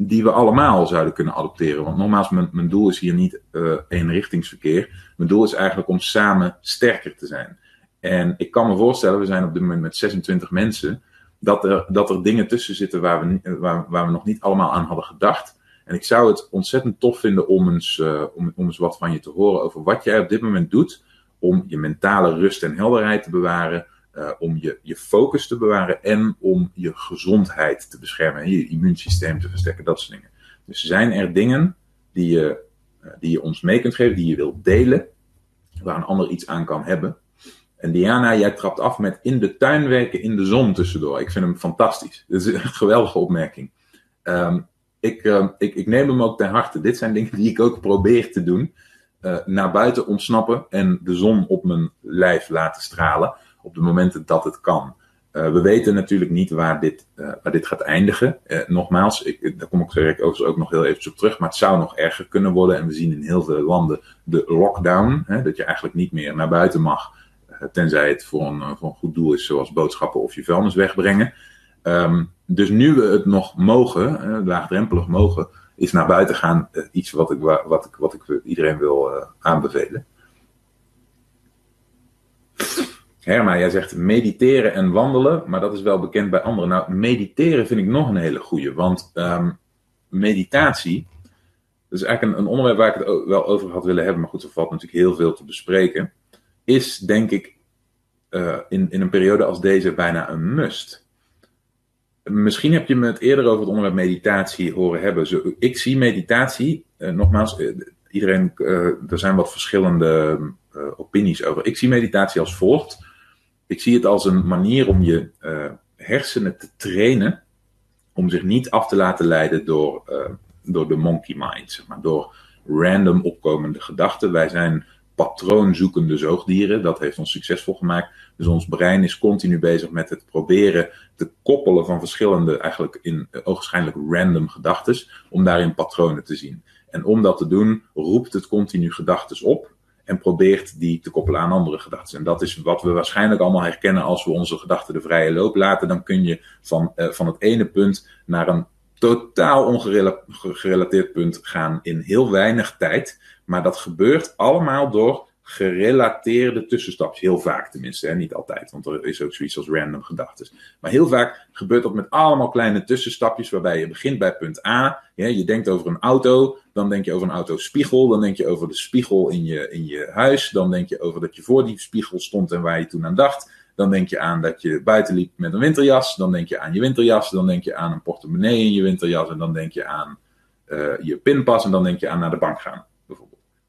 die we allemaal zouden kunnen adopteren. Want nogmaals, mijn, mijn doel is hier niet uh, eenrichtingsverkeer. Mijn doel is eigenlijk om samen sterker te zijn. En ik kan me voorstellen, we zijn op dit moment met 26 mensen, dat er, dat er dingen tussen zitten waar we, waar, waar we nog niet allemaal aan hadden gedacht. En ik zou het ontzettend tof vinden om eens, uh, om, om eens wat van je te horen over wat jij op dit moment doet om je mentale rust en helderheid te bewaren, uh, om je, je focus te bewaren en om je gezondheid te beschermen en je immuunsysteem te versterken, dat soort dingen. Dus zijn er dingen die je, uh, die je ons mee kunt geven, die je wilt delen, waar een ander iets aan kan hebben. En Diana, jij trapt af met in de tuin werken in de zon tussendoor. Ik vind hem fantastisch. Dat is een geweldige opmerking. Um, ik, uh, ik, ik neem hem ook ten harte. Dit zijn dingen die ik ook probeer te doen. Uh, naar buiten ontsnappen en de zon op mijn lijf laten stralen op de momenten dat het kan. Uh, we weten natuurlijk niet waar dit, uh, waar dit gaat eindigen. Nogmaals, ik, daar kom ik direct overigens ook nog heel eventjes op terug. Maar het zou nog erger kunnen worden. En we zien in heel veel landen de lockdown. Hè, dat je eigenlijk niet meer naar buiten mag. tenzij het voor een, voor een goed doel is, zoals boodschappen of je vuilnis wegbrengen. Um, dus nu we het nog mogen, laagdrempelig mogen, is naar buiten gaan iets wat ik, wat ik, wat ik iedereen wil aanbevelen. Herma, jij zegt mediteren en wandelen, maar dat is wel bekend bij anderen. Nou, mediteren vind ik nog een hele goede, want um, meditatie, dat is eigenlijk een, onderwerp waar ik het wel over had willen hebben, maar goed, er valt natuurlijk heel veel te bespreken, is denk ik uh, in, in een periode als deze bijna een must. Misschien heb je me het eerder over het onderwerp meditatie horen hebben. Ik zie meditatie, uh, nogmaals, uh, iedereen, er zijn wat verschillende opinies over. Ik zie meditatie als volgt ik zie het als een manier om je hersenen te trainen om zich niet af te laten leiden door, door de monkey mind, maar, door random opkomende gedachten. Wij zijn patroonzoekende zoogdieren, dat heeft ons succesvol gemaakt. Dus ons brein is continu bezig met het proberen te koppelen van verschillende, eigenlijk in uh, ogenschijnlijk random gedachten, om daarin patronen te zien. En om dat te doen, roept het continu gedachten op en probeert die te koppelen aan andere gedachten. En dat is wat we waarschijnlijk allemaal herkennen als we onze gedachten de vrije loop laten. Dan kun je van, uh, van het ene punt naar een totaal ongerelateerd punt gaan in heel weinig tijd. Maar dat gebeurt allemaal door gerelateerde tussenstapjes. Heel vaak tenminste, hè? niet altijd, want er is ook zoiets als random gedachten. Maar heel vaak gebeurt dat met allemaal kleine tussenstapjes, waarbij je begint bij punt A. Je denkt over een auto, dan denk je over een autospiegel, dan denk je over de spiegel in je, in je huis, dan denk je over dat je voor die spiegel stond en waar je toen aan dacht. Dan denk je aan dat je buiten liep met een winterjas, dan denk je aan je winterjas, dan denk je aan een portemonnee in je winterjas en dan denk je aan uh, je pinpas en dan denk je aan naar de bank gaan.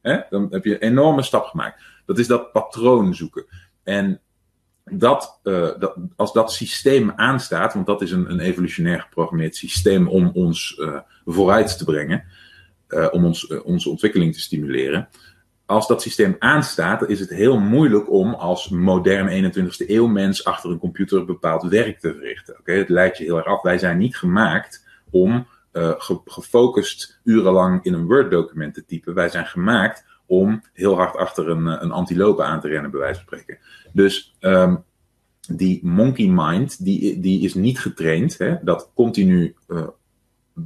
Hè? Dan heb je een enorme stap gemaakt. Dat is dat patroon zoeken. En dat, uh, dat, als dat systeem aanstaat, want dat is een, een evolutionair geprogrammeerd systeem om ons uh, vooruit te brengen, uh, om ons, onze ontwikkeling te stimuleren. Als dat systeem aanstaat, is het heel moeilijk om als modern 21ste eeuw mens achter een computer bepaald werk te verrichten. Okay? Het lijkt je heel erg af. Wij zijn niet gemaakt om uh, gefocust urenlang in een Word-document te typen. Wij zijn gemaakt om heel hard achter een, een antilope aan te rennen, bij wijze van spreken. Dus um, die monkey mind, die, die is niet getraind. Hè? Dat continu uh,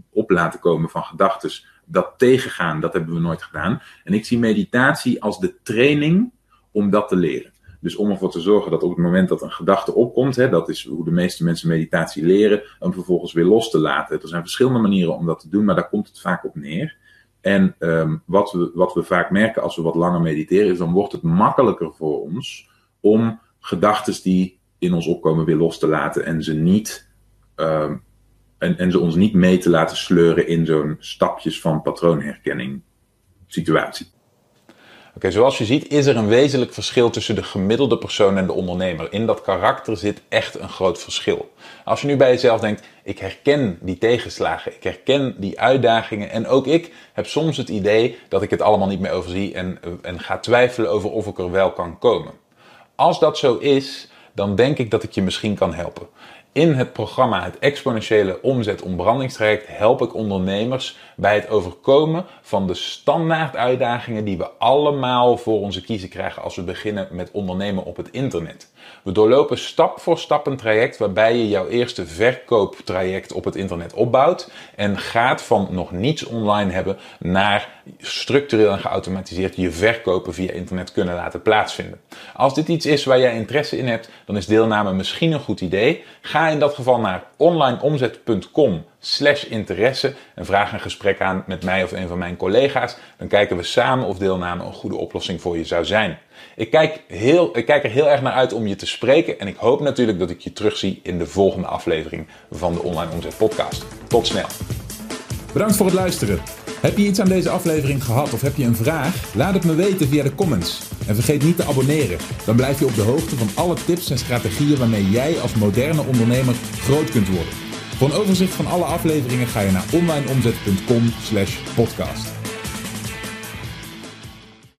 op laten komen van gedachten, dat tegengaan, dat hebben we nooit gedaan. En ik zie meditatie als de training om dat te leren. Dus om ervoor te zorgen dat op het moment dat een gedachte opkomt, hè, dat is hoe de meeste mensen meditatie leren, hem vervolgens weer los te laten. Er zijn verschillende manieren om dat te doen, maar daar komt het vaak op neer. En um, wat, we, wat we vaak merken als we wat langer mediteren, is dan wordt het makkelijker voor ons om gedachten die in ons opkomen weer los te laten en ze niet. Um, en, en ze ons niet mee te laten sleuren in zo'n stapjes van patroonherkenning situatie. Oké, zoals je ziet is er een wezenlijk verschil tussen de gemiddelde persoon en de ondernemer. In dat karakter zit echt een groot verschil. Als je nu bij jezelf denkt, ik herken die tegenslagen, ik herken die uitdagingen en ook ik heb soms het idee dat ik het allemaal niet meer overzie en, en ga twijfelen over of ik er wel kan komen. Als dat zo is, dan denk ik dat ik je misschien kan helpen. In het programma Het Exponentiële Omzet Ontbrandingstraject help ik ondernemers bij het overkomen van de standaard uitdagingen die we allemaal voor onze kiezen krijgen als we beginnen met ondernemen op het internet. We doorlopen stap voor stap een traject waarbij je jouw eerste verkooptraject op het internet opbouwt en gaat van nog niets online hebben naar structureel en geautomatiseerd je verkopen via internet kunnen laten plaatsvinden. Als dit iets is waar jij interesse in hebt, dan is deelname misschien een goed idee. Ga in dat geval naar onlineomzet.com slash interesse en vraag een gesprek aan met mij of een van mijn collega's. Dan kijken we samen of deelname een goede oplossing voor je zou zijn. Ik kijk, heel, ik kijk er heel erg naar uit om je te spreken en ik hoop natuurlijk dat ik je terugzie in de volgende aflevering van de Online Omzet Podcast. Tot snel. Bedankt voor het luisteren. Heb je iets aan deze aflevering gehad of heb je een vraag? Laat het me weten via de comments. En vergeet niet te abonneren. Dan blijf je op de hoogte van alle tips en strategieën waarmee jij als moderne ondernemer groot kunt worden. Voor een overzicht van alle afleveringen ga je naar onlineomzet.com/podcast.